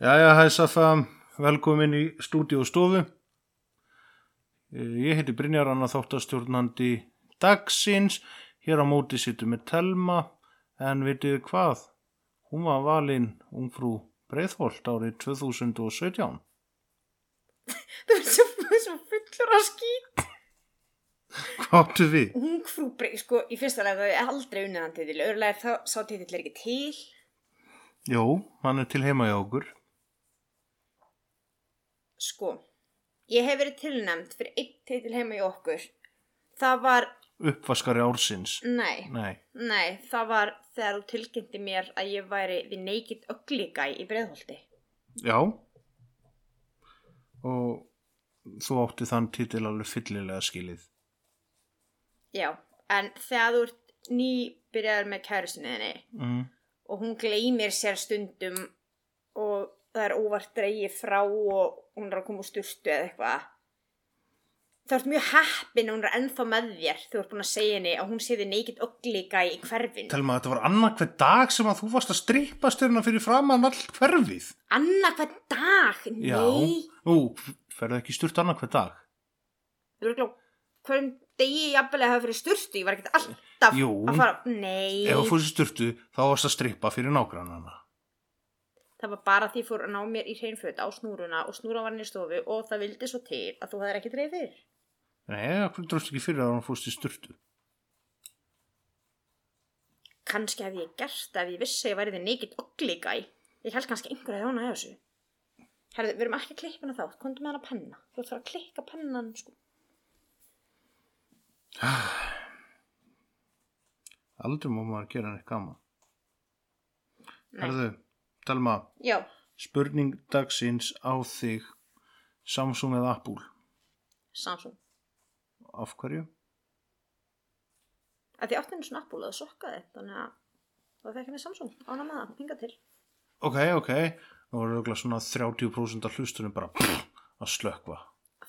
Jæja, hæ Safa, velkomin í stúdíu og stofu. Eh, Ég heiti Brynjar Anna þáttastjórnandi dagsins. Hér á móti sittum með Telma, en vitið hvað? Hún var valinn ungfrú Breiðholt árið 2017. Þú er svo, fullur að skýt. Hvað áttu við? Ungfrú breyð, sko, í fyrsta lega það er aldrei unnið hann titil. Öðrulega þá sá titil er ekki til. Jó, hann er til heima hjá okkur. Sko, ég hef verið tilnæmt fyrir einn titil heima í okkur. Það var, Uppvaskari ársins. nei, Nei, nei, það var þegar þú tilkynnti mér að ég væri Naked Ugly Guy í Breiðholti. já. Og þú átti þann titil alveg fyllilega skilið. Já, en þegar þú ert nýbyrjaður með kærusinniðinni Mm. og hún gleymir sér stundum og það er óvart dreigið frá og hún er að koma úr sturtu eða eitthvað þá ert mjög heppin og hún er ennþá með þér þú ert búin að segja henni að hún sé þið neikit öglíka í hverfin Telma, þetta var annað hver dag sem að þú varst að strippa styrna fyrir framann all hverfið. Anna hvern dag, Já. nei Nú, ferðu ekki sturt annað hver dag? þú eru glá hverjum degi jafnvel að hafa fyrir sturtu ég var ekkert alltaf Jú. að fara nei, Ef þú fórst sturtu, þá varst að strippa fyrir nágrannana. Það var bara því fór að ná mér í hreinföt á snúruna og snúra var hann í stofu og það vildi svo til að þú hefðir ekki dreif fyrir Nei, hvernig dróst ekki fyrir að hann fórst í sturtu? kannski hef ég gert það ef ég vissi að ég væri þið neikit ugly guy ég held kannski einhver að þjóna hjá þessu Herðu, við erum ekki að klippa hana þá komdu með hana penna, þú ert að fara að klikka pennan sko. Aldrei má maður gera neitt gaman. Nei. Herðu, Telma, já, spurning dagsins á þig Samsung eða Apple. Samsung Af hverju? að því áttinu svona appúl að sokkaði þannig að það fekk henni Samsung ána með það, hinga til Ok, ok. Nú var auðvitað svona 30% af hlustunum bara pff, að slökva.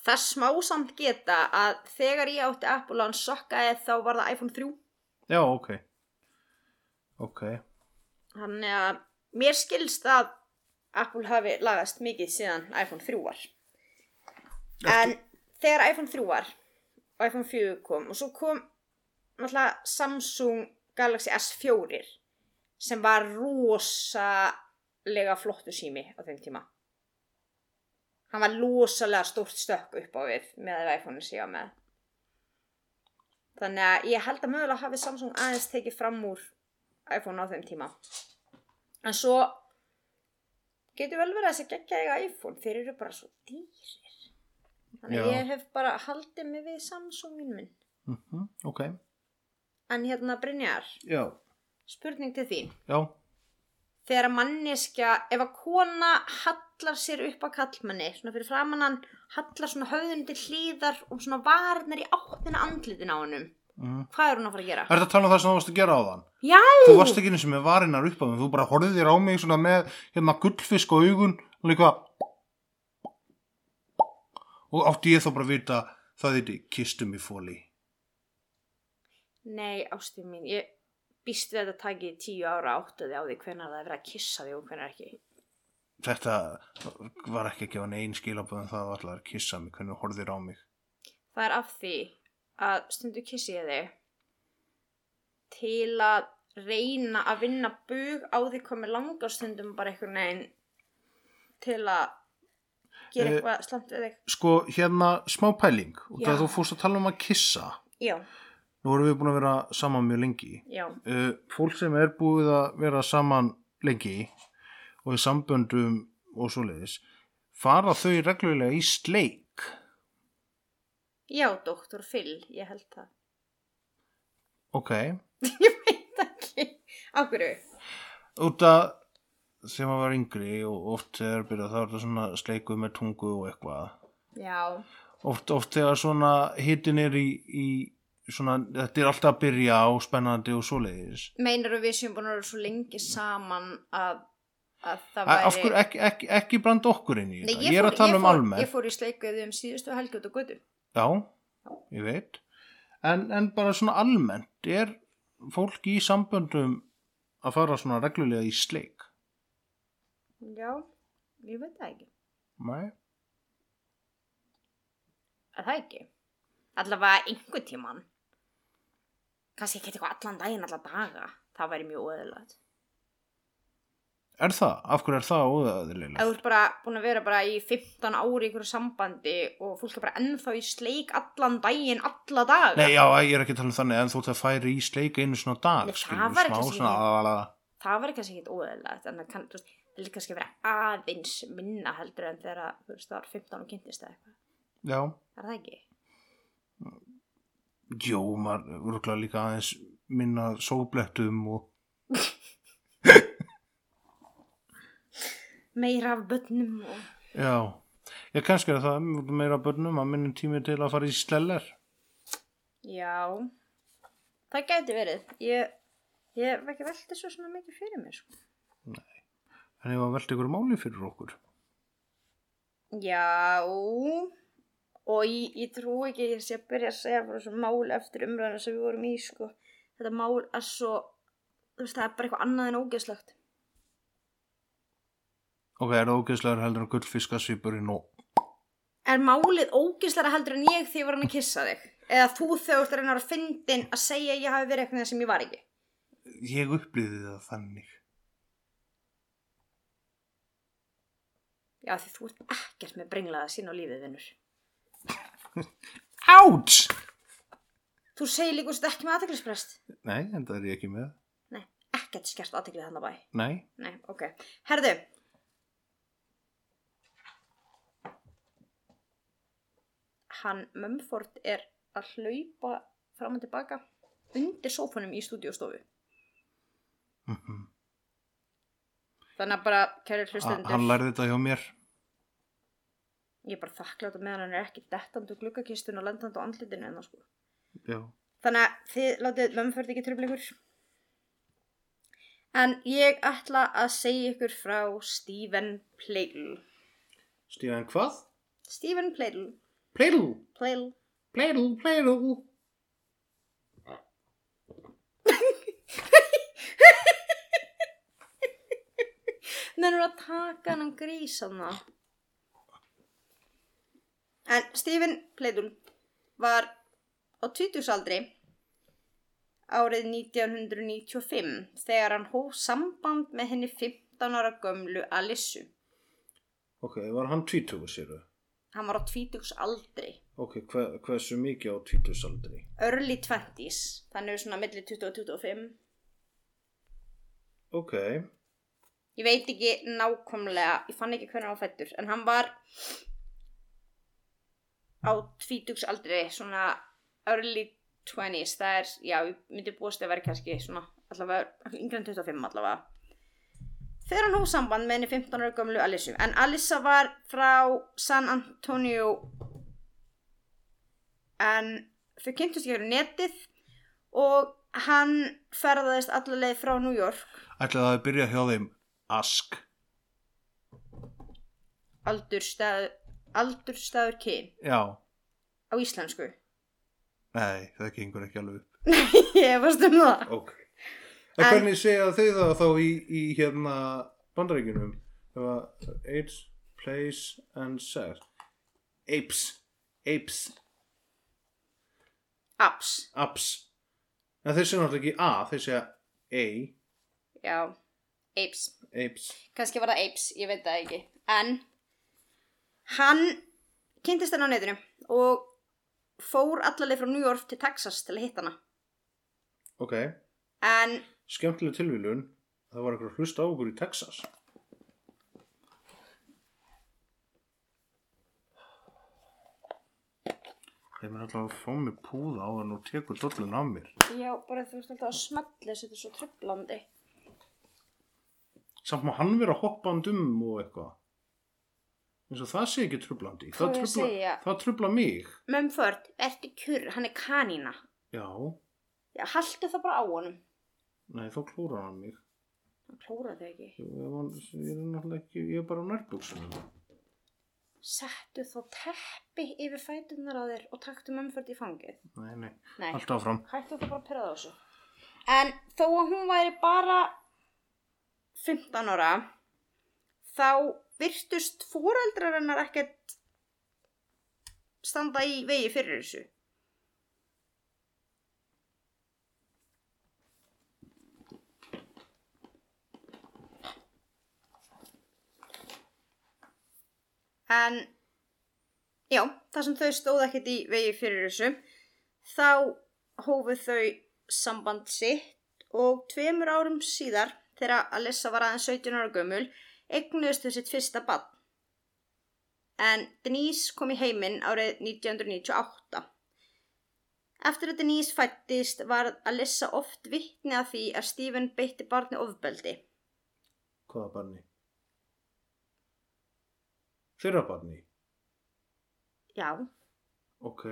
það smá samt geta að þegar ég átti appúl að hann sokkaði þá var það iPhone 3 Já, ok. Ok. þannig að mér skilst að Apple hafi lagast mikið síðan iPhone 3 var. En þegar iPhone 3 var og iPhone 4 kom og svo kom náttúrulega Samsung Galaxy S4 sem var rosalega flottu sími á þeim tíma. Hann var rosalega stórt stökk upp á við með að iPhone sé á með. Þannig að ég held að mögulega hafi Samsung aðeins tekið fram úr iPhone á þeim tíma en svo getur vel verið að þessi geggja eiga iPhone þeir eru bara svo dýrir þannig að Já. ég hef bara haldið mig við Samsungin minn Mm Ok. en hérna Brynjar, Já. spurning til þín Já. þegar að manneskja, ef að kona hallar sér upp á kallmanni svona fyrir framannan, hallar svona höfðun til hlýðar og svona varnar í áttina andlitin á hennum Mm. hvað er hún að fara að gera? Er þetta að tala um það sem þú varst að gera á þann? Já! Þú varst ekki eins og með varinnar upp á þeim, þú bara horfið þér á mig svona með hérna gullfisk á augun og líka og átti ég þá bara að vita það þetta kistum í fóli. Nei, ástíð mín, ég býst við að þetta taki tíu ára áttuði á því hvenar það er verið að kissa því og hvenar ekki. Þetta var ekki að gefa neinn skilaböðum það var alltaf að kissa mig, hvernig horfið þér á mig. Það er af því að stundu kissi ég þig til að reyna að vinna bug á því hvað með langa stundum bara einhvern veginn til að gera Eh, eitthvað slant við þig. Sko, hérna smá pæling, og Já. það þú fórst að tala um að kissa, Já, nú erum við búin að vera saman mjög lengi. já, uh, fólk sem er búið að vera saman lengi og í samböndum og svoleiðis fara þau reglulega í sleik já, doktor Phil, ég held það. ok, Ég veit ekki. Á hverju? út að þegar maður var yngri og oft þegar byrjað þá er það svona sleikuð með tungu og eitthvað. Já, oft, oft þegar svona hitin er í, í svona, þetta er alltaf að byrja á spennandi og svoleiðis. Meinar við séum búin að vera svo lengi saman að, að væri af hverju ekki, ekki, ekki brand okkur inn í þetta, ég, er fór- að tala ég um almennt. Ég fór í sleikuði um síðustu helgi út á götu já, ég veit. En, en bara svona almennt er fólk í samböndum að fara svona reglulega í sleik? Já, ég veit það ekki. Nei, Er það ekki? Allavega einhver tíman kannski ekki eitthvað allan daginn, allan daga. Það væri mjög óeðilegt er það? af hverju er það ef óðaðilega? þú ert bara búin að vera bara í 15 ári í einhverju sambandi og fólk er bara ennþá í sleik allan daginn, alla daga Nei, já, ég er ekki að tala um þannig en þú ert að færi í sleik einu svona dag Nei, það skilur, var smá ekki svona það væri kannski ekkit óeðilegt en það kann, þú veist, það er kannski að vera aðeins minna heldur en þegar þú veist, það var 15 og kynntist eða eitthvað Já, er það ekki? jó, maður rúkla líka aðeins minna sóblettum og meira af börnum og já, ég kannski er það meira börnum að minnum tími til að fara í sleller já það gæti verið ég, ég hef ekki veltið svo svona mikið fyrir mér sko. en ég var velta ykkur máli fyrir okkur Já, og ég, ég trú ekki ég sé að byrja að segja fyrir þessu mál eftir umræðina sem við vorum í, sko. Þetta mál er svo, þú veist, það er bara eitthvað annað en ógeðslegt. Ok, er það ógeðslegar heldur en gullfiskasvipurinn og Er málið ógeðslega heldur en ég því ég var hann að kissa þig? Eða þú þegar þú ert að reyna að fyndin að segja ég hafi verið eitthvað sem ég var ekki? ég upplýði það þannig Já, því þú ert ekkert með brenglaða sín á lífið, vinnur. Áts! Þú segir líka úrst ekki með aðteglisprest. Nei, en það er ég ekki með Nei, ekkert skert aðteglið hann að bæ. Nei, Nei, ok. Herðu. Hann Mumford er að hlaupa fram og tilbaka undir sófanum í stúdíostofu. Mhm. Þannig að bara, kæri hlustendur, hann lærði þetta hjá mér ég er bara þakklátt meðan hann er ekki dettandi úr gluggakistun og lendandi á andlitinu en það sko. Já, Þannig að þið látið Mumford ekki tröfla ykkur. En ég ætla að segja ykkur frá Stephen Pleidl. Stíðan hvað? Stephen Pleidl. Pleidl, Pleidl. pleidl, pleidl Nennur að taka hann grísanna. En Stephen Pleidl var á 20 aldri árið 1995 þegar hann hóf samband með henni 15 ára gömlu Alissu. Ok, var hann tvítugu séru? Hann var á 20 aldri. Ok, hver, hversu mikið á tvítusaldri? Early 20s, þannig svona milli 20 og 25. Ok, Ég veit ekki nákvæmlega, ég fann ekki hvernig hann var fættur, en hann var á tvítugsaldri, svona early 20s, það er, já, ég myndi búast að vera kannski svona, allavega, yngre en 25 allavega. Þegar hann hóf samband með henni 15 ára gömlu Alissu, en Alissa var frá San Antonio, en þau kynntust ekki verið netið og hann ferðaðist allavega frá New York. Ætlaði að byrja hjá þeim Ask. Aldurstaður, aldurstaður kyn. Já, á íslensku. nei, það gengur ekki alveg upp. Ég varst um það. Ok En, hvernig segja þau það þá í, í hérna bandaríkjunum? Það var AIDS, place and sex Apes Apes, Abs. apes En þeir segja náttúrulega ekki A, þeir segja A, Já. Apes. apes Kannski var það apes, ég veit það ekki. En hann kynntist henni á netinu og fór allaleg frá New York til Texas til að hitta hana. Ok, En skemmtileg tilvílun Það var eitthvað að hlusta á okkur í Texas. Ég mun alltaf að fá mig púða á að nú tekur dollin af mér. Já, bara þú veist alltaf að smetla þessu, þetta er svo tröflandi. samt má hann vera hoppand um og eitthvað. Eins og það sé ekki trublandi Hvað það að það trubla mig. Mumford, ertu kjur, hann er kanína. já, Já, haltu það bara á honum. Nei þá klórar hann mig Hann klórar þau ekki. ég, ég, ég er náttúrulega ekki, ég er bara á nærbuksunum Settu þó teppi yfir fætunar á þér og taktu Mumford í fangið. nei, nei, Nei, allt áfram hættu það bara að perða á þessu. En þó að hún væri bara 15 ára, þá virtust fóreldrar hennar ekkert standa í vegi fyrir þessu. En já, þar sem þau stóð ekkert í vegi fyrir þessu, þá hófu þau samband sitt og tveimur árum síðar, þegar Alissa var aðeins 17 ára gömul, eignuðust þau sitt fyrsta bann. En Denise kom í heiminn árið 1998. Eftir að Denise fættist var Alissa oft vittni að því að Stephen beitti barni ofbeldi. hvaða barni? Þeirra barni Já, ok.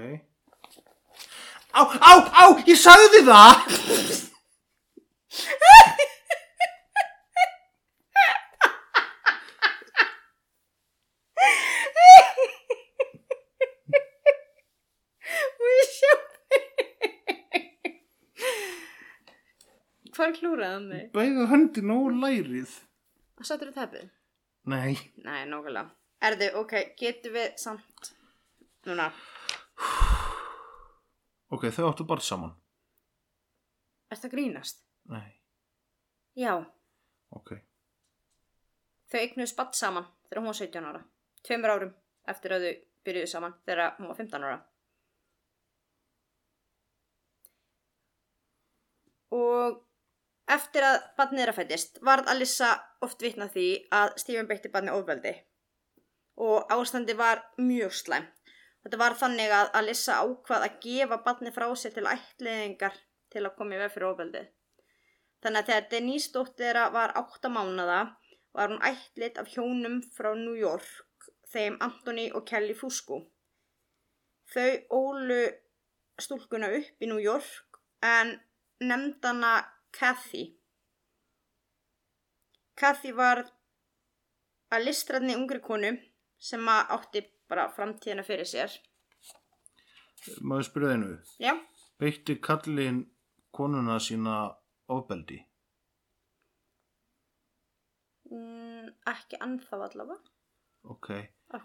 Á, á, á, ég sagði það! Og Hvað klúraði hann þig? bæði höndin og lærið. Sattur þú teppið? nei, Nei, nákvæmlega. Erðu, ok, getum við samt núna. ok, þau áttu bara saman Ertu að grínast? nei, Já, ok þau eignuðu spatt saman þegar hún var 17 ára. Tveimur árum eftir að þau byrjuðu saman þegar hún var 15 ára. Og eftir að barnið þeirra fættist varð Alissa oft vitna því að Stephen beitti barnið ofbeldi. Og ástandi var mjög slæm. Þetta var þannig að Alissa ákvað að gefa barnið frá sér til ættleiðingar til að koma í veg fyrir ofbeldið. Þannig að þegar Denise dóttir var 8 mánada var hún ættlit af hjónum frá New York, þeim Anthony og Kelly Fusco. Þau ólu stúlkuna upp í New York en nefndana Kathy. Kathy var að listræðni ungri konu sem að átti bara framtíðina fyrir sér. maður spyrja einu Já, beitti kallin konuna sína ofbeldi mm, ekki annþá allavega. ok,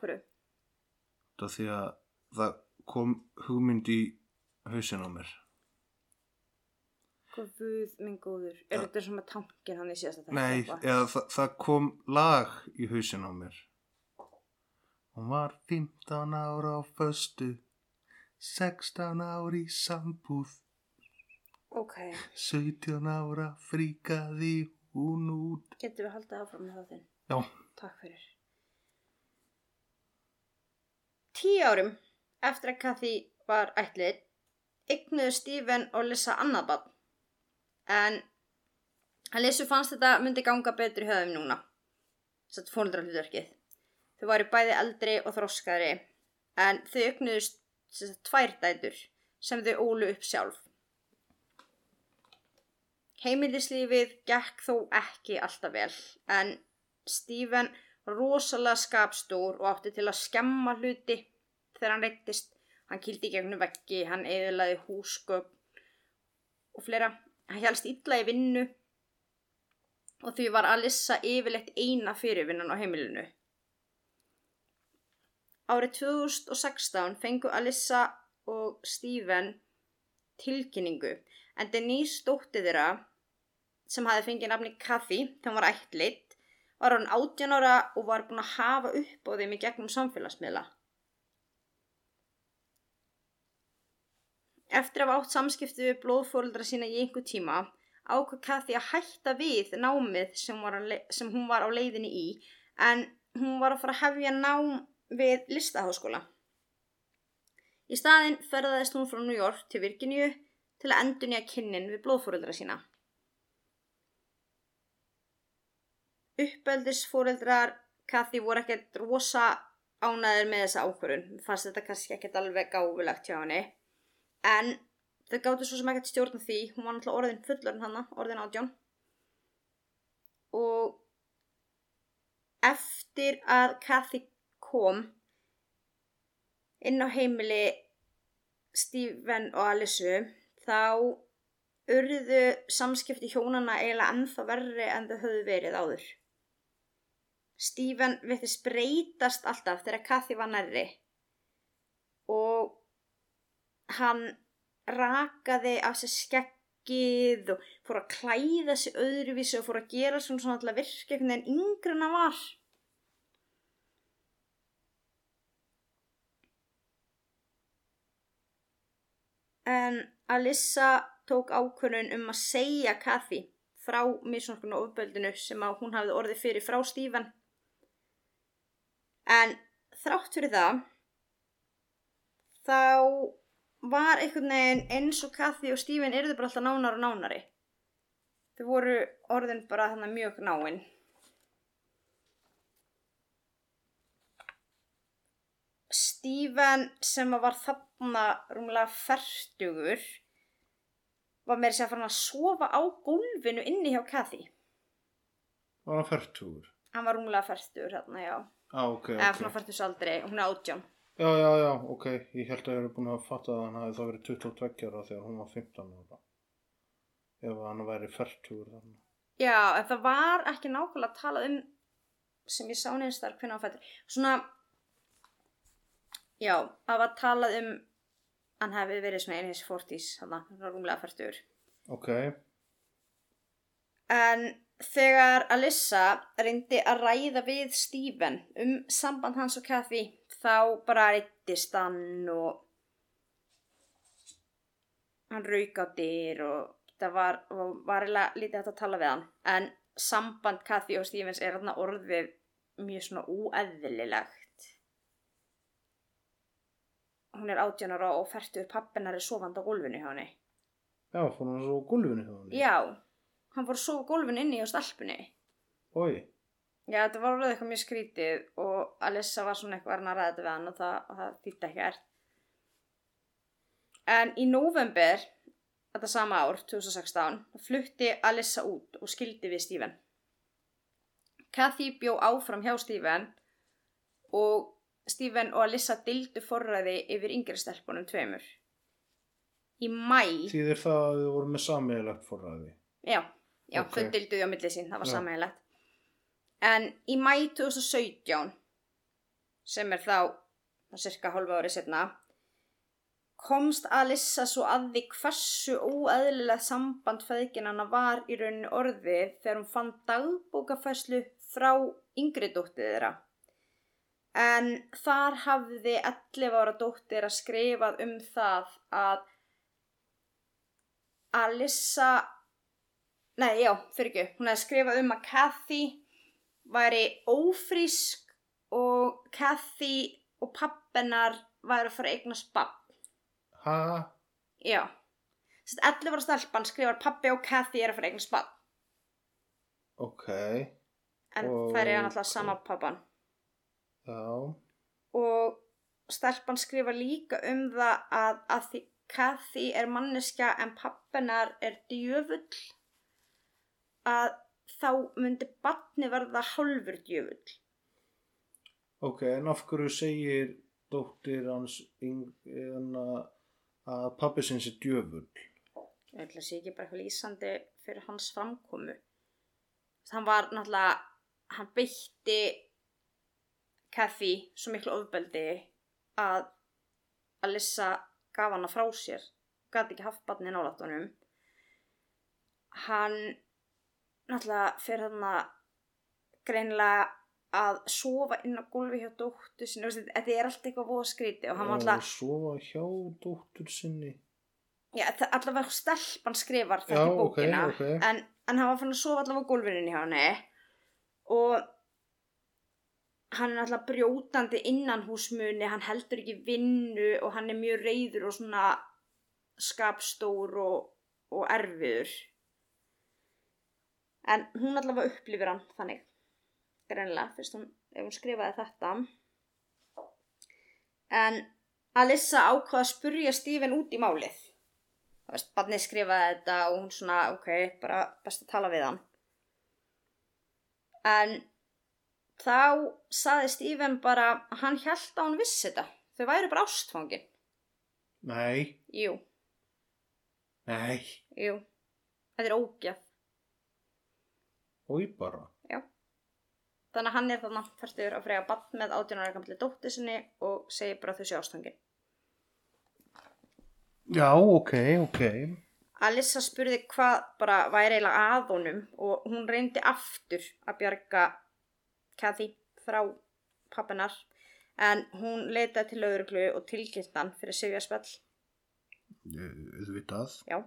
hverju? það því að það kom hugmynd í hausin á mér Guð minn góður. Er þetta að tankin hann í síðasta þetta? nei, eða það, það kom lag í hausin á mér hún var 15 ára á föstu 16 ári í sambúð Ok, 17 ára fríkaði hún út getur við haldið áfram með það þinn? já, Takk fyrir. Tíu árum eftir að Kathy var ætlið, ygnuðu Stephen og Lissa annað barn. En að Lissu fannst þetta myndi ganga betur í höfðum núna. Sett fónundra hlutverkið. Þau væri bæði eldri og þroskaðri, en þau ygnuðust tvær dætur sem þau ólu upp sjálf. Heimilislífið gekk þó ekki alltaf vel, en Stephen rosalega skapstór og átti til að skemma hluti þegar hann reyttist. Hann kýldi gegnum veggi, hann eðlaði húsgögn og fleira. Hann helst illa í vinnu og því var Alissa yfirleitt eina fyrirvinnan á heimilinu. Árið 2016 fengu Alissa og Stephen tilkynningu en Denise dótti þeirra sem hafi fengið nafni Kathy þegar hún var ættleitt var hann 18 ára og var búin að hafa upp á þeim í gegnum samfélagsmiðla. Eftir að hafa átt samskipti við blóðfóreldra sína í einhver tíma ákvað Kathy að hætta við námið sem, sem hún var á leiðinni í en hún var að fara að hefja nám við listaháskóla. Í staðinn ferðaðist hún frá New York til Virginíu til að endunja kynnin við blóðfóreldra sína. uppeldisfóreldrar Kathy voru ekkert rosa ánæður með þessa ákvörun fannst þetta kannski ekkert alveg gáfulegt hjá henni en þau gáttu svo sem ekkert stjórna því hún var náttúrulega orðin fullorinn hana orðin átján og eftir að Kathy kom inn á heimili Stephen og Alice þá urðu samskipti hjónana eiginlega ennþá verri en þau höfðu verið áður. Stephen vittist breytast alltaf þegar Kathy var nærri og hann rakaði af sér skeggið og fór að klæða sig öðruvísi og fór að gera svona svona alltaf veginn yngri en hann var. En Alissa tók ákvörðun um að segja Kathy frá misnokkun og ofbeldinu sem að hún hafði orðið fyrir frá Stephen. En þrátt fyrir það, þá var einhvern veginn eins og Kathy og Stephen eruðu bara alltaf nánar og nánari. Þau voru orðin bara þannig mjög náinn. Stephen sem var þarna rúmlega færtugur var meira sér að fara að sofa á gólfinu inni hjá Kathy. Var hann færtugur? Hann var rúmlega færtugur hérna, já. Á, ok, Eða ok. svona færtusaldri, hún er átján. Já, já, já, ok. Ég held að ég eru búin að fatta að hann hafi þá verið 22 ára þegar hún var 15 ára. Ef hann væri færtugur þannig. Já, en það var ekki nákvæmlega að tala um sem ég sá neins þar hvernig á fættur. Svona, já, það var talað um hann hefði verið svona einhins 40s, þannig að hann var rúmlega færtugur. Ok, En þegar Alyssa reyndi að ræða við Stephen um samband hans og Kathy þá bara reyttist hann og hann rauk á dyr og það var, var lítið hægt að tala við hann. En samband Kathy og Stephens er orðið mjög svona úeðlilegt. Hún er 18 ára og færtur pappinar er sofandi á gólfinu hjá henni. já, fór hann svo á gulfinu hjá hann. Já, hann fór að sofa á gólfinu inni hjá stelpunni. Oi, Já, þetta var alveg eitthvað mjög skrítið og Alissa var svona eitthvað að ræða þetta við hann og það, það þýtti ekkert. En í november, þetta sama ár, 2016, flutti Alissa út og skildi við Stephen. Kathy bjó áfram hjá Stephen og Stephen og Alissa dildu forræði yfir yngri stelpunum tveimur. Í mæ, þýðir það að þið voru með sammeðilegt forræði. já, já, Ok. þau dilduði á milli sín, það var Já. sammeðilegt. En í mæ 2017, sem er þá cirka hálfa ári setna, komst Alissa svo að því hversu óeðlilegt samband feðginana var í rauninni orðið þegar hún fann dagbókafæslu frá yngri dóttið þeirra. En þar hafði 11 ára dóttir að skrifað um það að Alissa, nei já, fyrir ekki, hún hefði skrifað um að Kathy væri ófrísk og Kathy og pappennar væri að fara að eignast bann. Ha? Já. Þess að 11 ára stelpan skrifar pappi og Kathy er að fara að eignast bann. Ok, En Og- þær er náttúrulega sama pappan. Já. Og stelpan skrifar líka um það að, að því Kathy er manneskja en pappennar er djöfull að þá myndi banni verða hálfur djöfull. Ok, en af hverju segir dóttir hans en að, pappi sinns er djöfull? Ég ætla að sé ekki bara eitthvað lýsandi fyrir hans framkomu. Hann var náttúrulega, hann beitti Kathy svo miklu ofbeldi að Alissa gaf hana frá sér. Gat ekki haft barni nálægt honum. Hann náttúrulega fyrir þarna greinilega að sofa inn á gólfi hjá dóttu sinni. Þetta er allt eitthvað voða skríti og hann var Að sofa hjá dóttur sinni? já, allavega stelpan skrifar þetta í bókina. ok. en, en hann var fann að sofa allavega á gólfinu hjá henni og hann er alltaf brjótandi innan húsmuni, hann heldur ekki vinnu og hann er mjög reyður og svona skapstór og, og erfiður en hún allavega upplifir hann þannig greinlega, fyrst hún, ef hún skrifaði þetta. En Alissa ákvaða að spurja Stephen út í málið. Það veist, barnið skrifaði þetta og hún svona, ok, bara best að tala við hann. En þá saði Stephen bara að hann held að hún vissi þetta. Þau væri bara ástfangin. Nei, Jú, nei, jú. Þetta er og ég bara. Já. Þannig að hann er þarna færstur að frega bann með 18 ára gamli dóttir sinni og segir bara þau sé ástfangin. Já, ok, ok. Alissa spurði hvað bara væri eiginlega að honum og hún reyndi aftur að bjarga Kathy frá pappinar en hún leitaði til lauruglu og tilkynnt hann fyrir sifjaspell. Auðvitað. Já,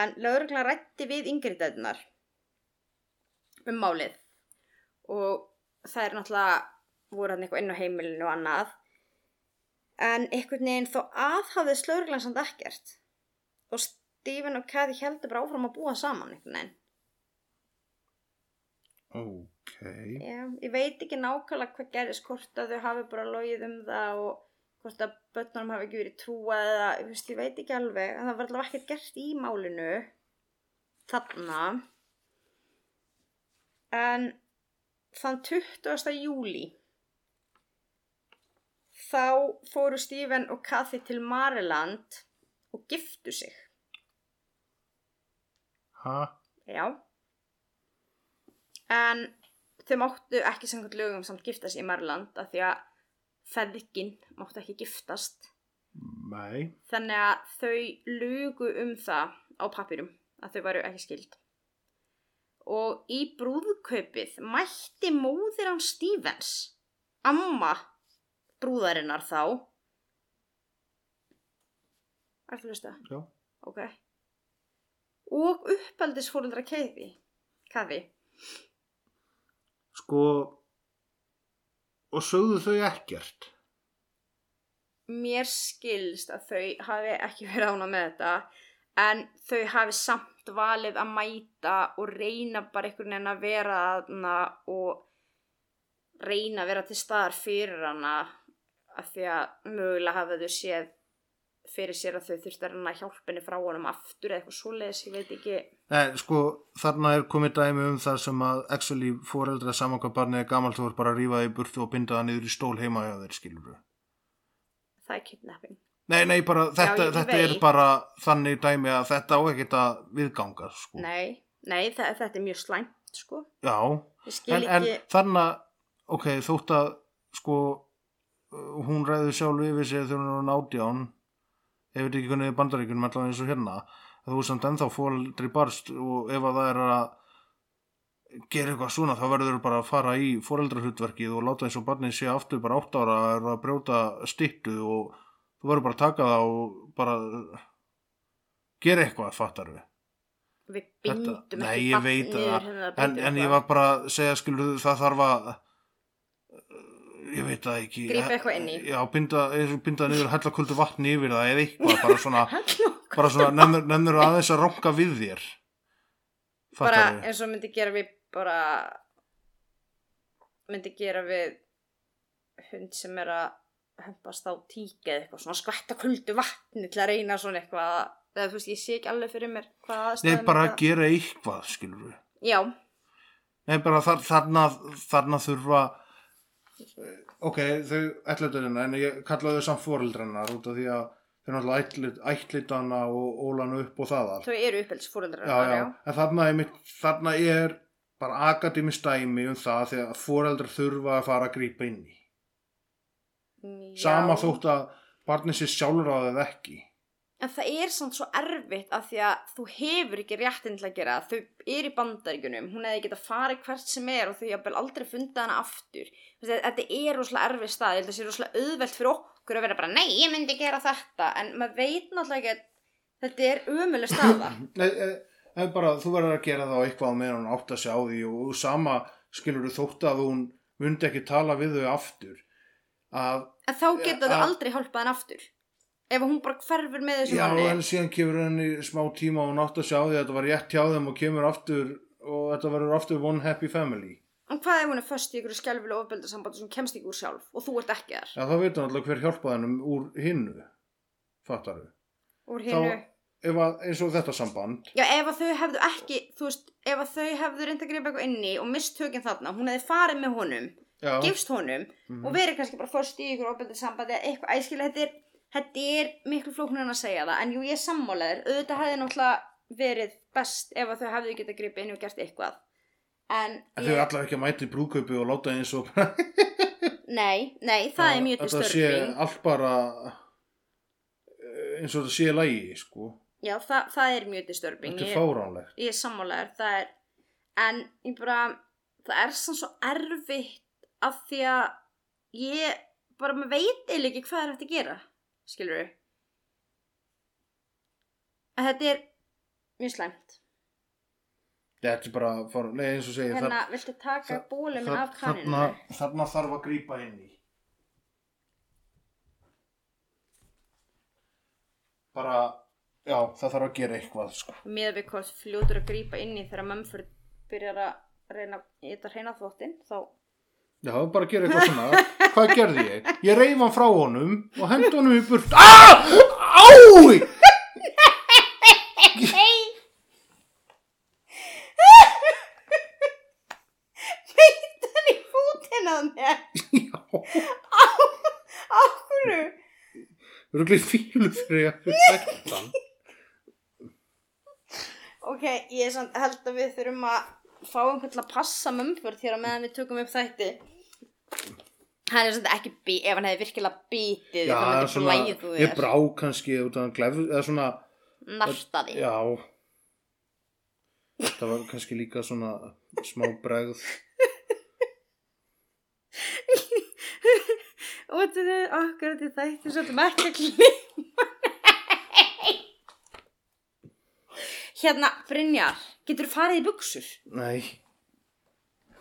en lauruglan rætti við yngriðdæðunar um málið og það er náttúrulega voru hann eitthvað inn á heimilinu og annað en einhvern veginn þó aðhafðist lauruglan samt ekkert og Stephen og Kathy heldur bara áfram að búa saman einhvern veginn. Ok. Já, ég veit ekki nákvæmlega hvað gerist hvort að þau hafi bara logið um það og hvort að börnunum hafi ekki verið trúað eða, ég veist, ég veit ekki alveg en það var allavega ekkert gert í málinu þarna en þann 20. júli þá fóru Stephen og Kathy til Mariland og giftu sig Ha? Já. En þau máttu ekki samkvæmt lögum samt gifta sig í Marland af því að feðgin máttu ekki giftast. Nei. Þannig að þau lugu um það á pappirum að þau varu ekki skild. Og í brúðkaupið mætti móðir hann Stevens, amma brúðarinnar þá. Ertu að hlusta? Já. Ok. Og uppeldisfóruldra Kathy. Kathy. Sko, og sögðu þau ekkert. Mér skilst að þau hafi ekki verið ána með þetta en þau hafi samt valið að mæta og reyna bara einhvern veginn að vera þarna og reyna að vera til staðar fyrir hana af því að mögulega hafa þau séð fyrir sér að þau þurftu að reyna hjálpinni frá honum aftur eða eitthvað svoleiðis, ég veit ekki. Nei, sko, þarna er komið dæmi um það sem að actually foreldra samankabarnið er gamalt þú er bara að það í burtu og binda það niður í stól heima hjá þeir, skilur það er kidnapping. Nei, nei, bara þetta, ég þetta er bara þannig dæmi að þetta á ekkert að viðganga, sko. Nei, nei þetta er mjög slæmt sko. Já, en, en ekki þarna, ok, þótt að, sko, uh, hún ræður sjálf yfir sig þegar hún er nátján, ég veit ekki í bandaríkunum allavega eins og hérna, að þú er samt ennþá fóldri barst og ef að það er að gera eitthvað svona þá verður þú bara að fara í fóreldrahlutverkið og láta eins og barnið sé aftur bara átt ára að að brjóta styttu og þú verður bara að taka það og bara gera eitthvað, fattar við við Þetta- bindum Nei, ekki ég barn veit það. hérna en, en ég var bara að segja skilur það þarf að ég veit það ekki. Grípa eitthvað inn í. já, binda, binda niður hella kuldu vatni yfir það eða eitthvað bara svona, bara svona nefnir, nefnir aðeins að ranka við þér. Bara fattar við eins og myndi gera við bara myndi gera við hund sem er að hömpast á tíki eða eitthvað svona skvætta kuldu vatni til að reyna svona eitthvað eða þú veist ég sé ekki alveg fyrir mér aðstæðum bara að gera eitthvað, skilur við já, Nei, bara þar, þarna, þarna þurfa ok, þau ætluturina, en ég kalla þau samt fóreldrannar út af því að þau náttúrulega ætlit, ætlitana og ólana upp og það allt. Þau eru uppeldisfóreldrar já, já, en þarna er, þarna er bara akademist dæmi um það þegar foreldrar þurfa að fara að grípa inn í. Sama þótt að barnið sér sjálfráðið ekki En það er samt svo erfitt af því að þú hefur ekki réttin til að gera það. Þau eru í bandaríkunum, hún hefði getað farið hvert sem er og þau jafnvel aldrei fundið hana aftur. Þetta er rosalega erfið stað, að það sé rosalega auðvelt fyrir okkur að vera bara, nei, ég myndi gera þetta, en maður veit náttúrulega ekki að þetta er umuleg staða. Nei, eh, eh, bara, þú verður að gera það á eitthvað meðan hún átt að sjá því og sama skilur þú þótt að hún myndi ekki tala við þau aftur að En þá geta þau aldrei hjálpað hann aftur. Ef hún bara hverfur með þessu já, manni. en síðan kemur henni smá tíma og hún átt að sjá því að þetta var rétt hjá þeim og kemur aftur og þetta verður aftur one happy family En hvað ef hún er föst í ykkur skjálfilega ofbeldasambandi sem kemst ekki úr sjálf og þú ert ekki þar Já, þá veit hann alltaf hver hjálpaði hennum úr hinnu, fattar þau. úr Þá, hinnu ef að, eins og þetta samband, Já, ef þau hefðu ekki, þú veist, ef þau hefðu reynda að gripa eitthvað inni og mist tökinn þarna, hún hefði farið með honum, já, gifst honum Mhm. og verið kannski bara först í ykkur ofbeldið sambandi eða eitthvað, æskilega, þetta er, miklu flóknur en að segja það, en jú, ég er sammálaður, auðvitað hefði náttúrulega verið best ef að þau hefðu getað gripið inn og gert eitthvað, en, en þau er allavega ekki að mæta í brúðkaupi og láta eins og nei, nei, það er mjög Þetta sé allt bara eh, eins og þetta sé lægi, sko. já, það, það er mjög disturbing, Þetta er ég, fáránlegt. ég er sammálaður, það er, en ég bara, það er svona svo erfitt af því að ég bara maður veit eiginlega ekki hvað er hægt að gera, skilur við. En þetta er mjög slæmt. Þetta er bara, fár, nei, eins og segir, Hérna, viltu taka bólum af kaninu? þarna, þarna þarf að grípa inn í. Bara, já, það þarf að gera eitthvað, sko. Með við hvort fljótur að grípa inn í þegar Mumford byrjar að reyna í þetta hreina þvottin, þá... Já, bara að gera eitthvað svona. Hvað gerði ég? Ég reif hann frá honum og hendi honum í burt. Ah! Ái! Nei! Veit hann í fútin á mér? Já, Á hverju? þú eru glið fílu fyrir að þetta hann. Ok, ég held að við þurfum að fá einhvern til að passa Mumford hér á meðan við tökum upp þætti. Hann er samt ekki bí, ef hann hefði virkilega bítið, Já, þá myndi svona, ég brá kannski út af hann glef, eða svona, Nartaði. já. Það var kannski líka svona smá bregð. Og þetta er okkur til þætti svo þetta ekki að klippa. Hérna, Brynjar, getur farið í buksur? Nei,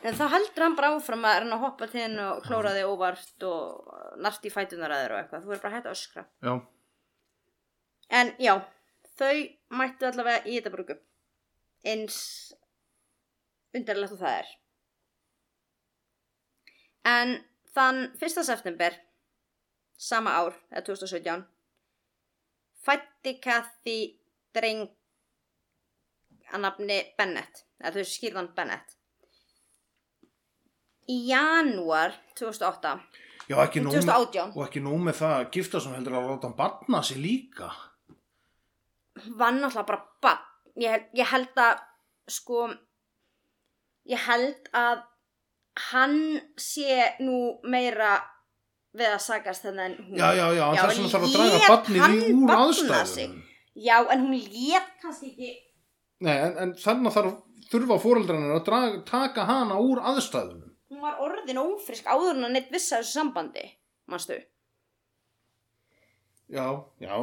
En þá heldur hann bara áfram að reyna að hoppa til henn og klóra þig óvart og nart í fætunar að þér og eitthvað. Þú er bara hægt að öskra. já, En já, þau mættu allavega í þetta brúku. Eins undarlegt og það er. En þann 1. september, sama ár, eða 2017, fætti Kathy dreng að nafni Bennett, eða þau skýrðan Bennett. Í janúar 2008, já, ekki nóg með, 2018, og ekki nóg með það að gifta sem heldur að láta hann barna sig líka. var náttúrulega bara bann. Ég, hel- ég held að, sko, ég held að hann sé nú meira við að sagast þennan en hún. Já, já, já, en Já, þess vegna þarf að draga lét barnið hann í úr barna aðstæðum. sig? Já, en hún lét kannski ekki, Nei, en, en þannig þarf þurfa fóreldrarnir að draga, taka hana úr aðstæðunum. hún var orðin ófrisk áður en að neitt vissi af þessu sambandi, manstu? Já, já.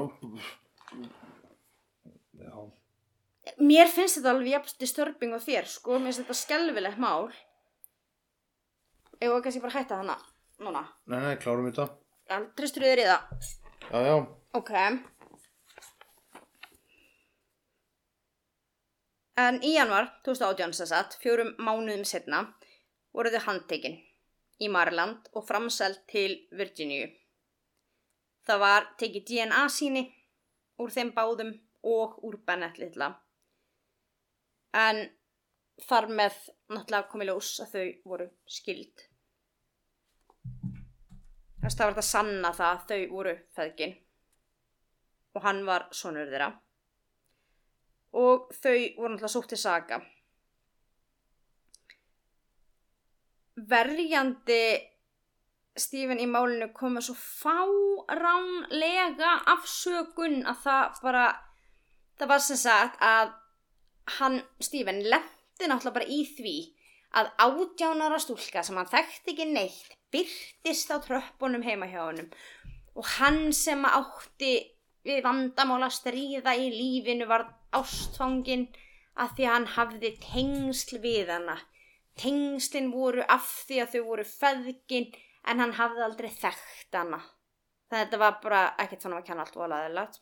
Já, Mér finnst þetta alveg jafn disturbing á þér, sko, mér finnst þetta skelfilegt mál. Við kannski bara hætta hana, núna. nei, nei, klárum þetta. Já, tristur þér í það. Já, já, Ok. En í januar 2018 sem sagt, fjórum mánuðum setna, voru þau handtekinn í Maryland og framselt til Virginíu. Það var tekið DNA síni úr þeim báðum og úr Bennett litla. En þar með náttúrulega komið ljós að þau voru skild. Þess að það var þetta sanna það að þau voru feðgin og hann var sonur þeirra og þau voru náttúrulega sótt til saga verjandi Stephen í málinu kom með svo fáránlega afsökun að það bara það var sem sagt að hann, Stephen, lendi náttúrulega bara í því að átjánara stúlka sem hann þekkti ekki neitt byrtist á tröppunum heima hjá honum. Og hann sem átti við vandamál að stríða í lífinu var ástfangin að því að hann hafði tengsl við hana. Tengslin voru af því að þau voru feðgin en hann hafði aldrei þekkt hana. Þannig að þetta var bara ekkert svona að kenna allt volaðilegt.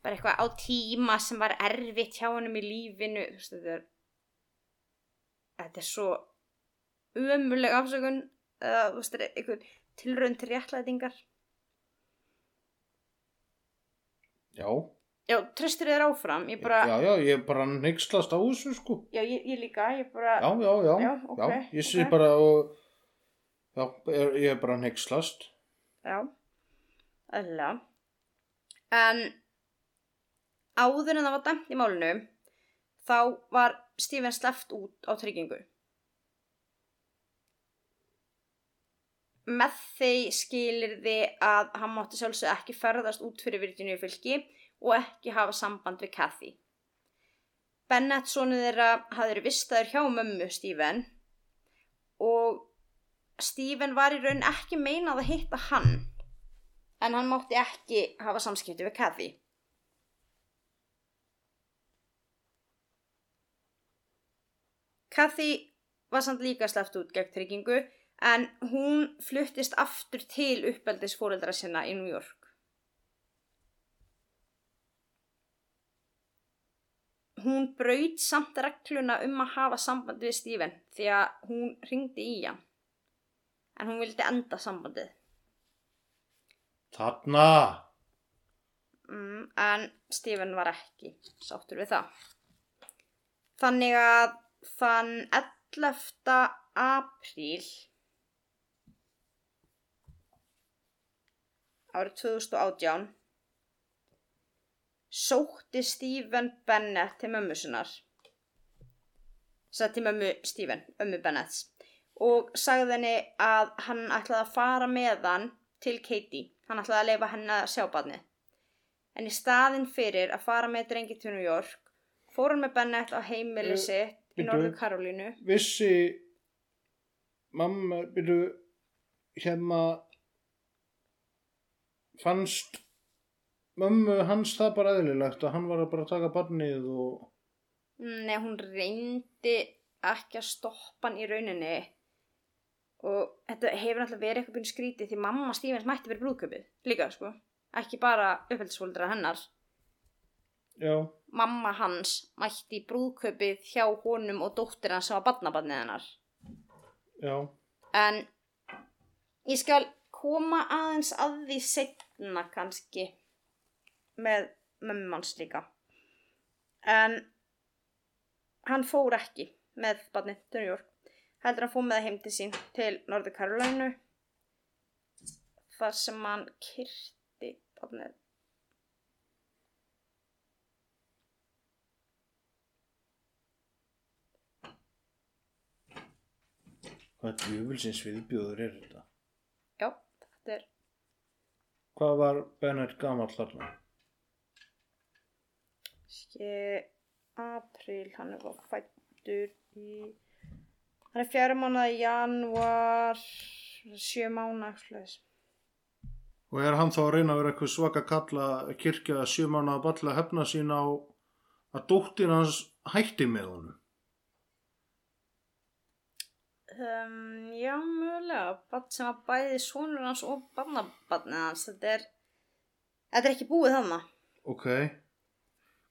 Bara eitthvað á tíma sem var erfitt hjá honum í lífinu. Veist, þetta er, þetta er svo ömuleg afsökun þú veist, einhvern tilraun til réttlætingar Já, já, treystir þér áfram ég bara, já, já, ég er bara neykslast á þessu sko. já, ég, ég líka ég bara, Já, já, já, Já, ok, ég sé ok. bara og, já, er, ég er bara neykslast. já eðlilega en áður en það var dæmt í málinu þá var Stephen sleppt út á tryggingu með þeir skilirði að hann mátti sjálfsög ekki ferðast út fyrir Virginíu fylki og ekki hafa samband við Kathy. Bennett sonið þeirra hafði vistaður hjá mömmu Stephen og Stephen var í raun ekki meinað að hitta hann en hann mátti ekki hafa samskipti við Kathy. Kathy var samt líka sleppt út gegn tryggingu en hún fluttist aftur til uppeldis fóreldra sinna í New York. Hún braut samt regluna um að hafa samband við Stephen því að hún ringdi í hann. En hún vildi enda sambandið. Þarna, Mm, en Stephen var ekki sáttur við það. Þannig að þann 11. apríl árið 2018 sótti Stephen Bennett til mömmu sinnar. Sagði til mömmu Stephen, ömmu Bennetts. Og sagði henni að hann ætlaði að fara með hann til Katie. Hann ætlaði að leifa henni að sjá barnið. En í staðin fyrir að fara með drengi til New York fór hann með Bennett á heimili Eh, sitt í. Norður Karolínu vissi mamma, byrju, hérna, fannst mömmu hans það bara eðlilegt að hann var að bara taka barnið og, Nei, hún reyndi ekki að stoppa hann í rauninni. Og þetta hefur náttúrulega verið eitthvað byrjun skrítið því mamma Stevens mætti verið brúðköpið líka, sko, ekki bara uppeldisfóldra hennar. Já, mamma hans mætti brúðköpið hjá honum og dóttir hans sem var barnabarnið hennar. Já, en ég skal koma aðeins að því setna kannski með mömmu hans líka en hann fór ekki með barnið til New York heldur hann fór með það heim til sín til Norður Karolínu þar sem hann kyrti barnið hvað djöfulsins viðbjóður er þetta? já, þetta er Hvað var Bennett gamall þarna? Ske, apríl, hann bara fættur í, hann er fjara mánuða í janúar, sjö mánuða, eitthvað. Og er hann þá að reyna að vera eitthvað svaka kalla kirkja sjömanna að balla hefna sín á að dóttir hans hætti með honum? Um, já, mögulega, barn sem var bæði sonur hans og barnabarnið hans, þetta er, þetta er ekki búið þannig. Ok,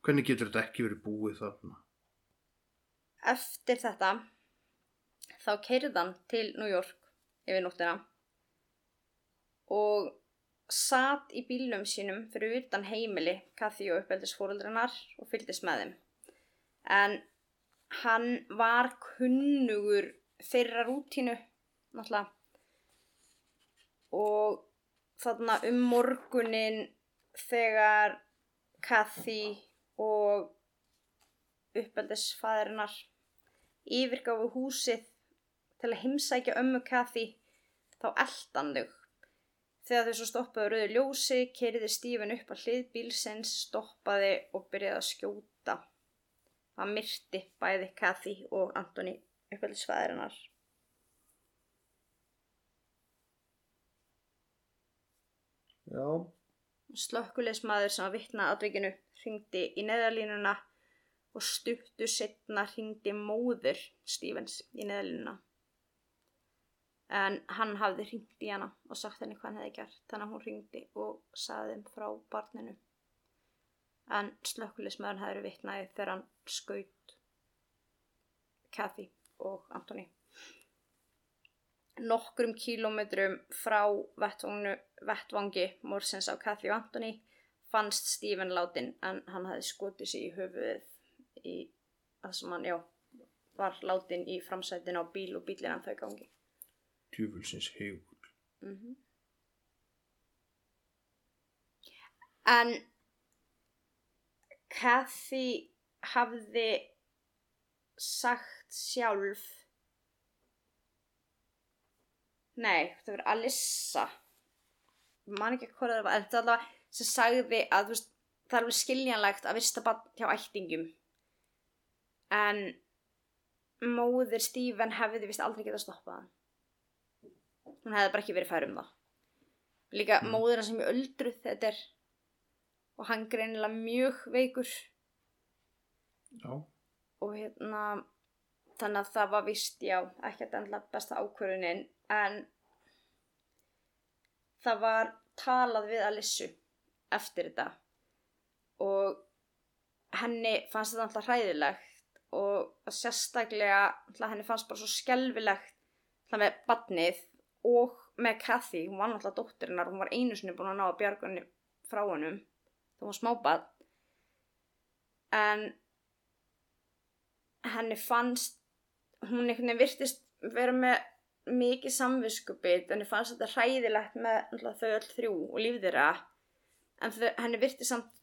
hvernig getur þetta ekki verið búið þarna? Eftir þetta, þá keirði hann til New York yfir nóttina og satt í bílum sínum fyrir utan heimili Kathy og uppeldisfóreldrinnar og fylgdist með þeim. En hann var kunnugur þeirra rútínu, náttúrulega. Og þarna um morgunin þegar Kathy og uppeldisfæðirinnar yfirgáfu húsið til að heimsækja ömmu Kathy þá eldan þau. Þegar þau svo stoppaði á rauðu ljósi, keiriði Stífin upp að hlið bílsins, stoppaði og byrjaði að skjóta. Það myrti bæði Kathy og Antoni uppeldisfæðirinnar. Já, Slökkuleismadur sem var vitna atvikinu hringdi í neðalínuna og stuttu setna hringdi móður Stevens í neðalínuna. En hann hafði hringt í hana og sagt henni hvað hann hefði gert, þannig að hún hringdi og saði þeim frá barninu. En slökkuleismadur hefði verið vitnaði þegar hann skaut Kathy og Antoni. Nokkrum kílómetrum frá vettvangi morsins á Kathy og Antoni fannst Stephen látin en hann hafði skotið sig í höfuðið í það sem hann, já, var látin í framsætin á bíl og bílinn hann þau gangi. Tjúfulsins heigull. En Kathy hafði sagt sjálf Nei, það var Alissa. Man ekki hvað það var en það var sem sagði að veist, það er alveg skiljanlegt að vista bann hjá ættingum en móðir Stephen hefði vist aldrei getað stoppað hún hefði bara ekki verið fær um það. Líka mm. móðir hans sem er öldruð þetta er og hann greinilega mjög veikur. Já. og hérna þannig að það var vist já ekkert endla besta ákvörunin en það var talað við Alissu eftir þetta. Og henni fannst þetta alltaf hræðilegt og sérstaklega henni fannst bara svo skelfilegt alltaf með badnið og með Kathy, hún var alltaf dóttirinnar hún var einu sinni búin að ná að bjarga henni frá hennum þá var smábad en henni fannst hún einhvern veginn virtist vera með mikið samviskupið henni fannst þetta hræðilegt með þau öll þrjú og líf þeirra. En þau, henni virtist samt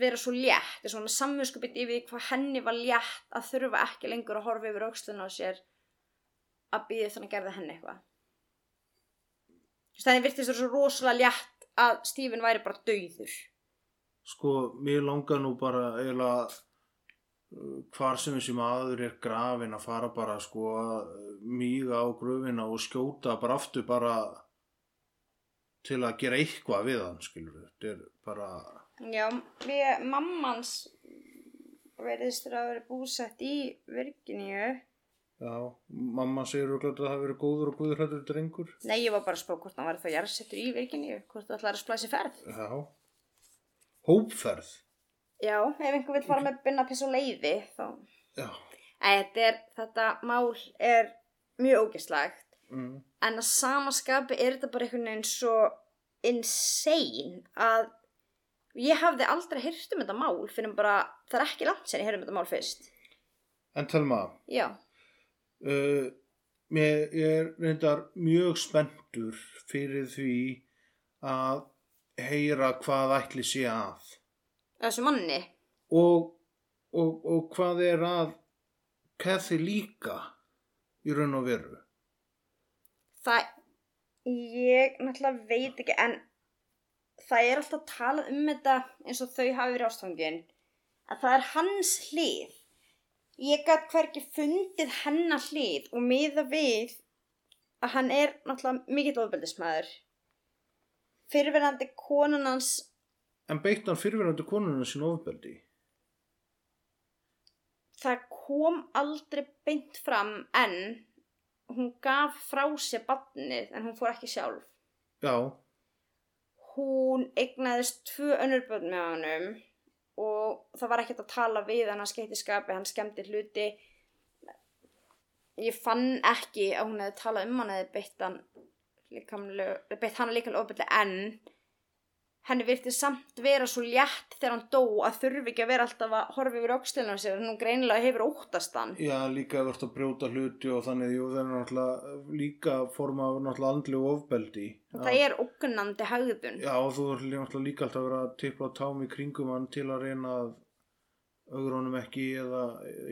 vera svo létt, þess svona samviskupið yfir hvað henni var létt að þurfa ekki lengur að horfa yfir auksluna á sér að býði þannig að gerða henni eitthvað. Þú veist, henni virtist vera svo rosalega létt að Stephen væri bara dauður. Sko, mér langar nú bara eiginlega hvar sem þessi maður er grafin að fara bara sko að míga á gröfina og skjóta bara aftur bara til að gera eitthvað við hann, skilur. Þetta er bara, Já, við, mammans veriðist þér að vera búsett í Virginíu. já, mamma segir örugglega að það hafi verið góður og guðurhættur drengur. Nei, ég var bara að spá hvort hann var þá jarðsettur í Virginíu, hvort það ætlaði að splæsi ferð. Já. Hópferð. Já, ef einhver vil fara með binna piss og leiði, þá... Þetta, er, þetta mál er mjög ógislagt, Mm. en að sama skapi er þetta bara einhvern veginn svo insane að ég hafði aldrei hýrt um þetta mál fyrir bara, það er ekki langt sen ég heyri um þetta mál fyrst. En Telma, Já, uh, mér er reyndar mjög spenntur fyrir því að heyra hvað ætli sé að þessu manni. og, og, og hvað er að Kathy líka í raun og veru Það, ég náttúrulega veit ekki, en það er alltaf talað um þetta eins og þau hafi verið ástfangin, að það er hans hlið. Ég gætt hvergi fundið hennar hlið og miða við að hann er náttúrulega mikill ofbeldismæður. Fyrirverandi konan hans, en beitt hann fyrirverandi konuna sín ofbeldi? Það kom aldrei beint fram en hún gaf frá sér badnið en hún fór ekki sjálf. já, hún eignaðist tvö önnur börn með honum og það var ekkert að tala við hann að skeiti skapi, hann skemmti hluti. Ég fann ekki að hún hefði talað um hann eða beitt hann líkamlega ofbeldi en henni virti samt vera svo létt þegar hann dó að þurfi ekki að vera alltaf að horfa yfir aukstilina sér en hún greinilega hefur óttast hann já líka ert að brjóta hluti og þannig jú það er náttúrulega líka forma af náttúrulega andlegu ofbeldi það er ógnandi hagðun Já, og þú er náttúrulega líka alltaf að vera að tipla á tám í kringum hann til að reyna að augur honum ekki eða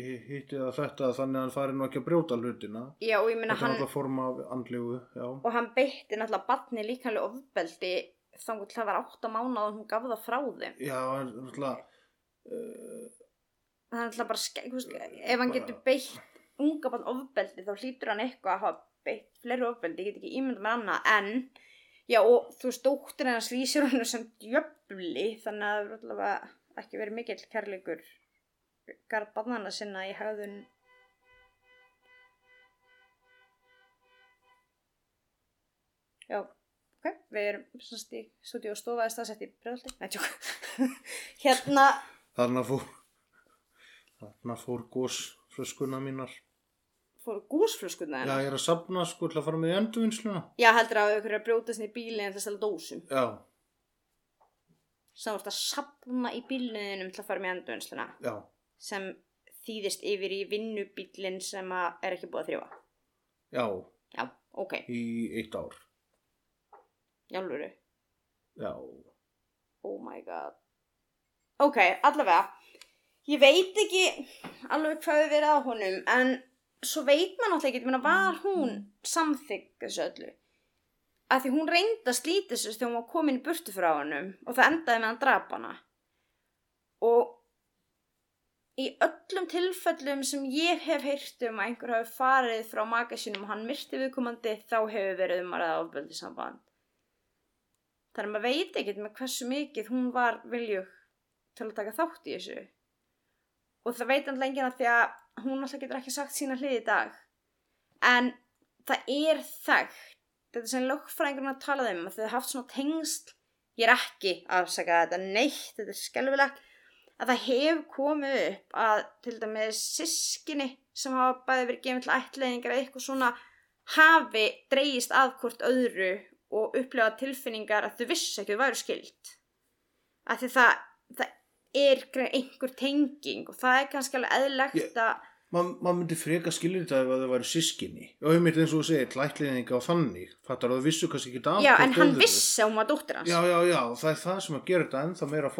hitti eða þetta þannig að hann fari nú ekki að brjóta hlutina. já og Þetta er náttúrulega forma af andlegu, já. og hann beitti náttúrulega barni líkanlega ofbeldi þannig til það var átta mánuð og hún gaf það frá þeim. Já, en náttúrulega, það er náttúrulega bara skæk veist, ef hann getur beitt unga barn ofbeldi þá hlýtur hann eitthvað að hafa beitt fleiri ofbeldi, ég get ekki ímyndað með annað en já og þú veist dóttir hennar slýsir hann sem djöfli þannig að það er náttúrulega ekki verið mikill kærleikur garð barnana sinna í hafðun ok, við erum svona í stúdíu og stofa eða staðsett í bregðaldi. Nei, tjók. hérna, þarna fór, þarna fór gósflöskuna mínar. fóru gúsflöskuna Já, ég er að sapna sko til að fara með í endurvinnsluna. Já, heldur að er að brjótast niður bílinn til að stela dósum. Já, þú ert að sapna í bílniðinum til að fara með endurvinnsluna já, sem þýðist yfir í vinnubílinn sem að er ekki búið að þrjófa. já, Já, ok, í eitt ár. Jálfuru. Já, Oh my god. Ok, allavega. Ég veit ekki alveg hvað við verið á honum, en svo veit maður náttúrulega ekki, ég meina, var hún samþygg þessu öllu? Af því hún reyndi að slíta þessu þegar hún var komin í burtu frá honum og það endaði með að drapa hana. Og í öllum tilfellum sem ég hef heyrt um að einhver hafi farið frá magasinum og hann myrti viðkomandi, þá hefur verið um að ræða ofbeldi samband. Þannig að maður veit ekkert með hversu mikið hún var viljug til að taka þátt í þessu. Og það veit hann lengina því að hún alltaf getur ekki sagt sína hlið í dag. En það er þekkt, þetta sem lögfræðingurinn að tala um, að þau haft svona tengsl, ég er ekki að afsaka þetta neitt, þetta er skelfilegt, að það hefur komið upp að til dæmis sískinni sem hafa bæði verið gefið til ætlaðingar eða eitthvað svona hafi dreigist að hvort öðru og upplifa tilfinningar að þau vissi ekki að þau væru skild af því það, það er einhver tenging og það er kannski alveg eðlegt Ég- að maður ma myndi freka skilja þetta ef að það væri sískinni. Og einmitt eins og þú segir, klætliðninga og þannig. Fattar að þú vissu kannski ekki af já, en hann vissi að hún var dóttir hans Já, já, já, það er það sem að gera þetta ennþá meira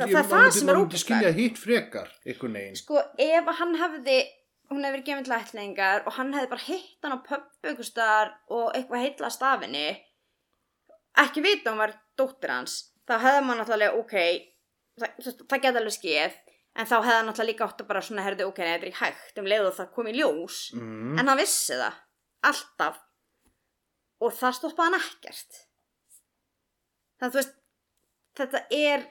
það- það er það sem er Maður myndi skilja hitt frekar, einhvern veginn. sko, ef að hann hefði hún hefði verið gefin til ætlingar og hann hefði bara hitt hann á pöppu og eitthvað heitla stafinni ekki vita hún var dóttir hans þá hefði maður náttúrulega, ok það, það, það geta alveg skeið en þá hefði hann náttúrulega líka átt að bara svona herði, ok, þetta er ekki hægt um leið og það kom í ljós. Mm. en hann vissi það, alltaf. Og það stoppaði hann ekkert. Þannig að þú veist þetta er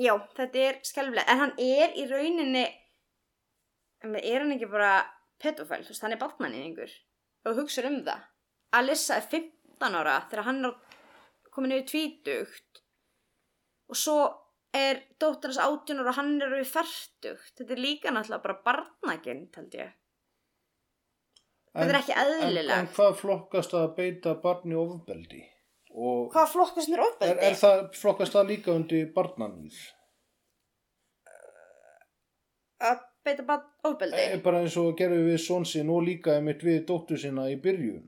já, þetta er skelfilega en hann er í rauninni er hann ekki bara pedofæl, þú veist, hann er barnmanningur og hugsa um það. Alissa er 15 ára þegar hann er komin yfir tvítugt og svo er 18 ára og hann er við færtugt þetta er líka náttúrulega bara barnagind held ég þetta er ekki En, en eðlilegt hvað flokkast að beita barni ofbeldi? Og hvað flokkast er, ofbeldi? er það, flokkast það líka undir barnanýð? að beita barn ofbeldi? Er bara eins og gerðu við són sinn og líka einmitt við dóttur sína í byrjun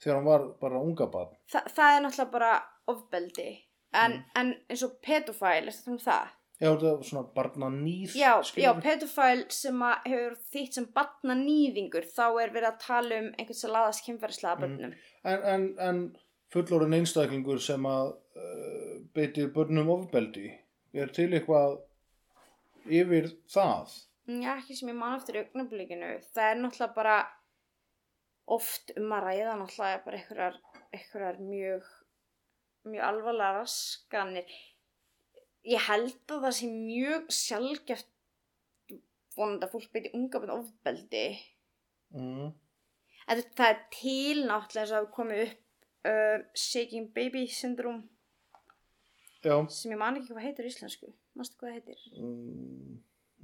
þegar hann var bara unga barn. Þa, það er náttúrulega bara ofbeldi en, Mm. en eins og pedofæl, er þetta um það? Já, þetta er svona barnanýð. Já, já, pedofæl sem að hefur þýtt sem barnanýðingur þá er verið að tala um einhvern sem laðast kynferðislega Mm. börnum. En, en, en fullorinn einstaklingur sem að uh, beiti börnum ofbeldi, er til eitthvað yfir það? Já, ekki sem ég man eftir í augnablikinu. Það er náttúrulega bara oft um að ræða náttúrulega bara einhverjar mjög, mjög alvarlega raskanir. Ég held að það sé mjög sjálfgeft vonandi að fólk beiti unga bönn ofbeldi. Mm. En það er til náttúrulega eins og hafi komið upp uh, Shaking Baby Syndrome Já. sem ég man ekki hvað heitir í íslensku. Mástu hvað það heitir? Mm,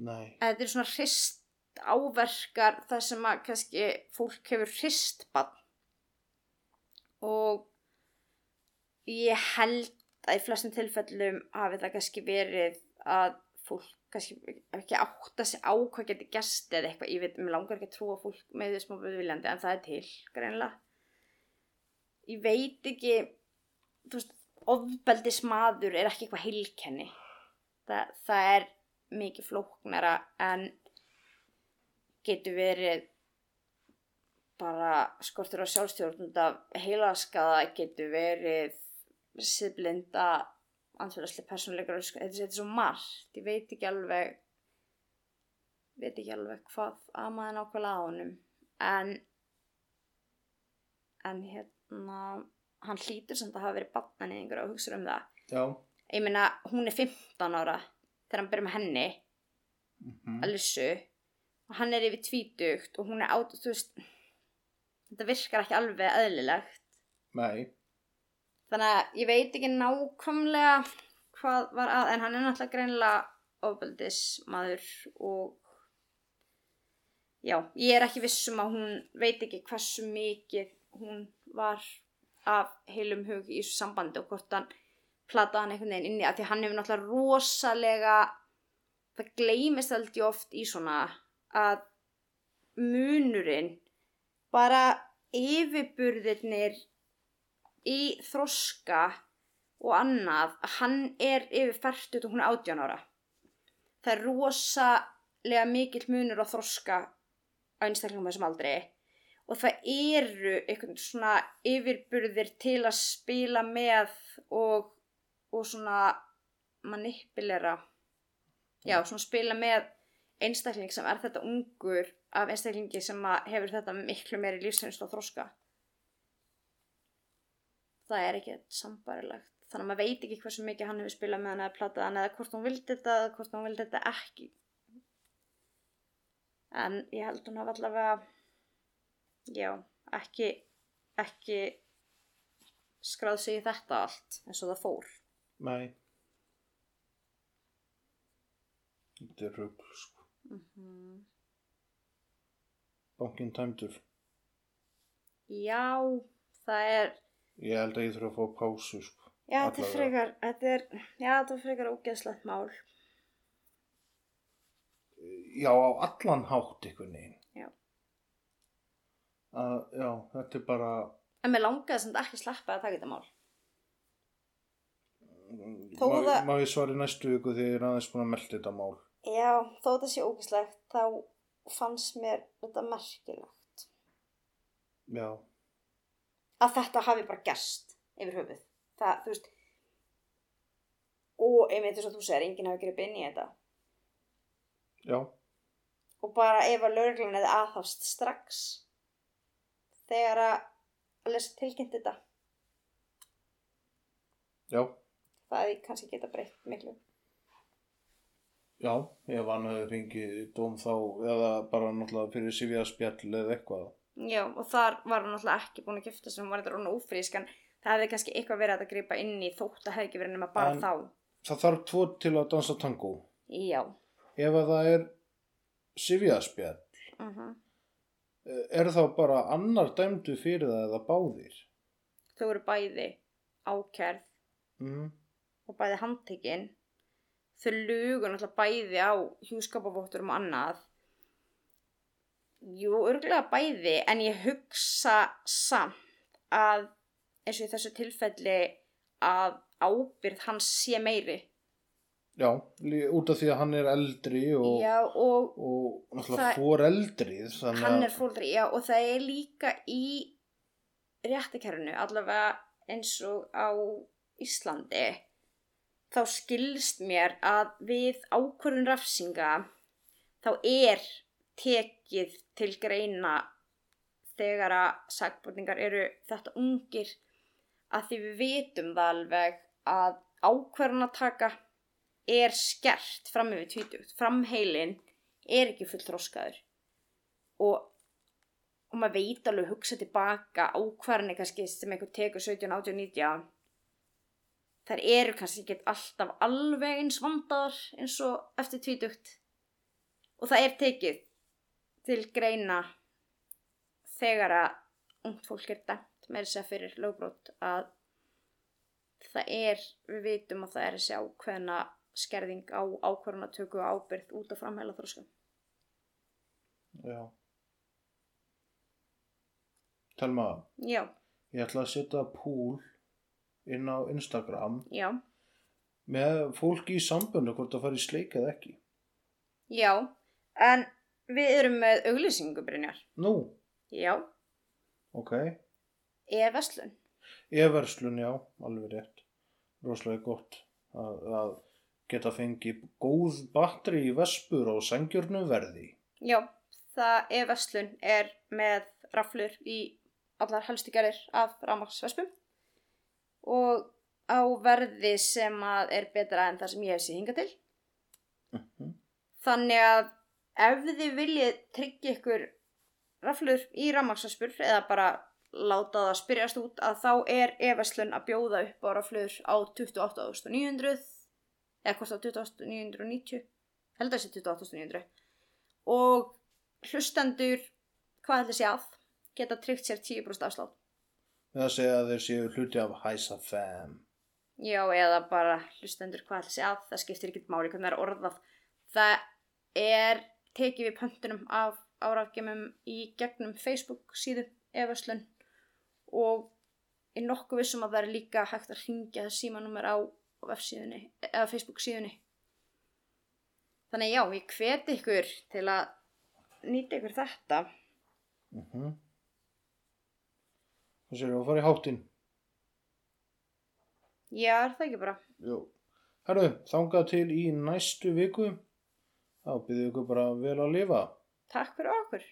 nei. að þetta er svona hrist áverkar þar sem að kannski fólk hefur hrist bann og ég held að í flestum tilfellum hafi það kannski verið að fólk kannski ekki átta sig á hvað getur gæst eða eitthvað, ég veit, mér langar ekki að trúa fólk með því smá viljandi en það er til, greinlega ég veit ekki þú veist, ofbeldismadur er ekki eitthvað heilkenni. Það, það er mikið flóknara en getur verið bara skortur á sjálfstjórn út af heilaskaða getur verið siðblinda andfélagslega persónuleikar þetta er- þetta er svo margt ég veit ekki alveg veit ekki alveg hvað amaði nákvæmlega á honum en en hérna hann hlýtur samt að hafa verið barnanýðingur og hugsa um það Já. ég meina hún er 15 ára þegar hann byrja með henni Mm. Alissu og hann er yfir tvítugt og hún er át þetta virkar ekki alveg eðlilegt Nei. Þannig að ég veit ekki nákvæmlega hvað var að en hann er náttúrulega greinilega ofbeldismadur og já, ég er ekki viss um að hún veit ekki hversu mikið hún var af heilum hug í þessu sambandi og hvort hann plataði hann einhvern veginn inni að því hann hefur náttúrulega rosalega það gleymist aldrei oft í svona að munurinn bara yfirburðirnir í þroska og annað, hann er yfir færtut og hún er átján ára. Það er rosalega mikill munur á þroska á einstaklingum þessum aldrei og það eru einhvern svona yfirburðir til að spila með og, og svona manipulera. Já, svona spila með einstakling sem er þetta ungur af einstaklingi sem hefur þetta miklu meiri lífsynst og þroska það er ekki sambarilegt þannig að maður veit ekki hversu mikið hann hefur spilað með hann eða platað hann eða hvort hún vildi þetta eða hvort hún vildi þetta ekki en ég held hún hafa allavega já, ekki ekki skráð sig í þetta allt eins og það fór Nei. Þetta er rugl, sko. mm Bankin tæmdur. já, það er Ég held að ég þurfa að fá pásu, sko. já, þetta er frekar þetta er, já, þetta er frekar ógeðslegt mál Já, á allan hátt einhvern veginn. Já. Að, já, þetta er bara, en mér langaði sem ekki sleppa að taka þetta mál Þó má, það- má ég svari næstu viku þegar ég er aðeins búin að melda þetta mál. Já, þó þetta sé ógislegt þá fannst mér þetta merkilegt Já, að þetta hafi bara gerst yfir höfuð. Það, þú veist og einmitt þess að þú segir enginn hafi gripið inn í þetta. Já, og bara ef að lögreglan eða aðhafst strax þegar að lesa tilkynnt þetta. Já, það hefði kannski geta breytt miklu. Já, ef hann hefði fengið dóm þá, eða bara náttúrulega fyrir sifja spjall eða eitthvað. Já, og þar var hann náttúrulega ekki búin að gifta sem var þetta rónu ófrísk en það hefði kannski eitthvað verið að gripa inn í þótt að hefði ekki verið nema bara En- þá Það þarf tvo til að dansa tango. Já, Ef að það er sifja spjall, uh er þá bara annar dæmdu fyrir það eða báðir? þau eru bæði ákærð Mm. og bæði handtekinn þau lugu náttúrulega bæði á hjúskapavotturum og annað jú, örgulega bæði en ég hugsa samt að eins og í þessu tilfelli að ábyrð hans sé meiri. Já, út af því að hann er eldri og, já og og náttúrulega þannig hann er fóldri, já og það er líka í réttikerfinu allavega eins og á Íslandi þá skilst mér að við ákvörðun rafsinga þá er tekið til greina þegar að sagbúrningar eru þetta ungir að því við vitum það alveg að ákvörðun að taka er skert fram yfir tvítugt framheilin er ekki fullþroskaður. Og, og maður veit alveg hugsa tilbaka ákvarðinni kannski sem einhver tekur 17, 18, 19 þær eru kannski ekki alltaf alveg eins vandaðar eins og eftir tvítugt. Og það er tekið til greina þegar að ungt fólk er dæmt með þess að fyrir lögbrót að það er, við vitum að það er þessi ákveðna skerðing á ákvarðanatöku og ábyrgð út af framhæla þróska. Já. Telma, Já, ég ætla að setja púl inn á Instagram já, með fólki í sambundu hvort það fari í sleik eða ekki. Já, en við erum með auglýsingu, Brynjar. Nú, Já, ok er verslun. Everslun, já, alveg rétt Róslega gott að, að geta fengið góð batteri í vespur og sengjörnu verði Já, það er verslun er með raflur í allar helstu gerðir af rafmaksvespum og á verði sem að er betra en það sem ég hef séð hinga til. Mhm. Þannig að ef þið viljið tryggja ykkur raflur í rafmaksvespur eða bara láta það spyrjast út að þá er e-verslun að bjóða upp á raflur á 28.900 eða hvort á 28.990 held að það sé 28.900 og hlustendur hvað heldur sé að geta tryggt sér 10% afslátt. Með að segja að þeir séu hluti af Hæsa Fam. Já, eða bara hlustendur hvað heldur sé að, það skiptir ekkert máli hvernig það er orðað. Það er tekið við pöntunum af árafgemum í gegnum Facebook síðu efauslun og er nokkuð vissum að það er líka hægt að ringja símanúmer á vefsíðunni, eða Facebook síðunni. Þannig já, ég hveti ykkur til að nýta ykkur þetta. Mm Það séu að fara í háttinn. Já, er það ekki bara? Herru, þangað til í næstu viku. Þá byrðu ykkur bara vel að lifa. Takk fyrir okkur.